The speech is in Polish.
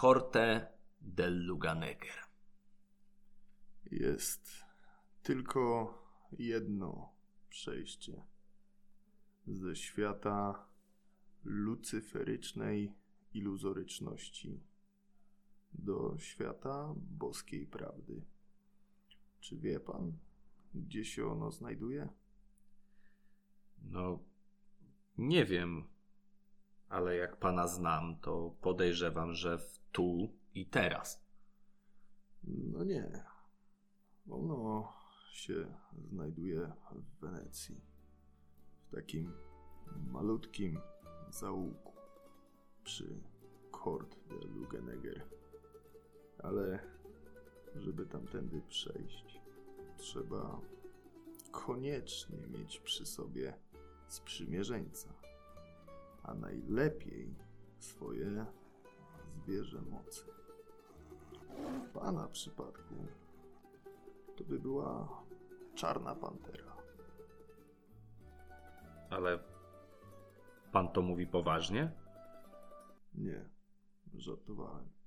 Corte del Luganeger. Jest tylko jedno przejście ze świata lucyferycznej iluzoryczności do świata boskiej prawdy. Czy wie pan, gdzie się ono znajduje? No, nie wiem, ale jak pana znam, to podejrzewam, że w tu i teraz. No nie. Ono się znajduje w Wenecji. W takim malutkim zaułku przy Kord de Lugeneger. Ale żeby tamtędy przejść, trzeba koniecznie mieć przy sobie sprzymierzeńca, a najlepiej swoje zwierzę mocy. W pana przypadku to by była czarna pantera. Ale pan to mówi poważnie? Nie, żartowałem.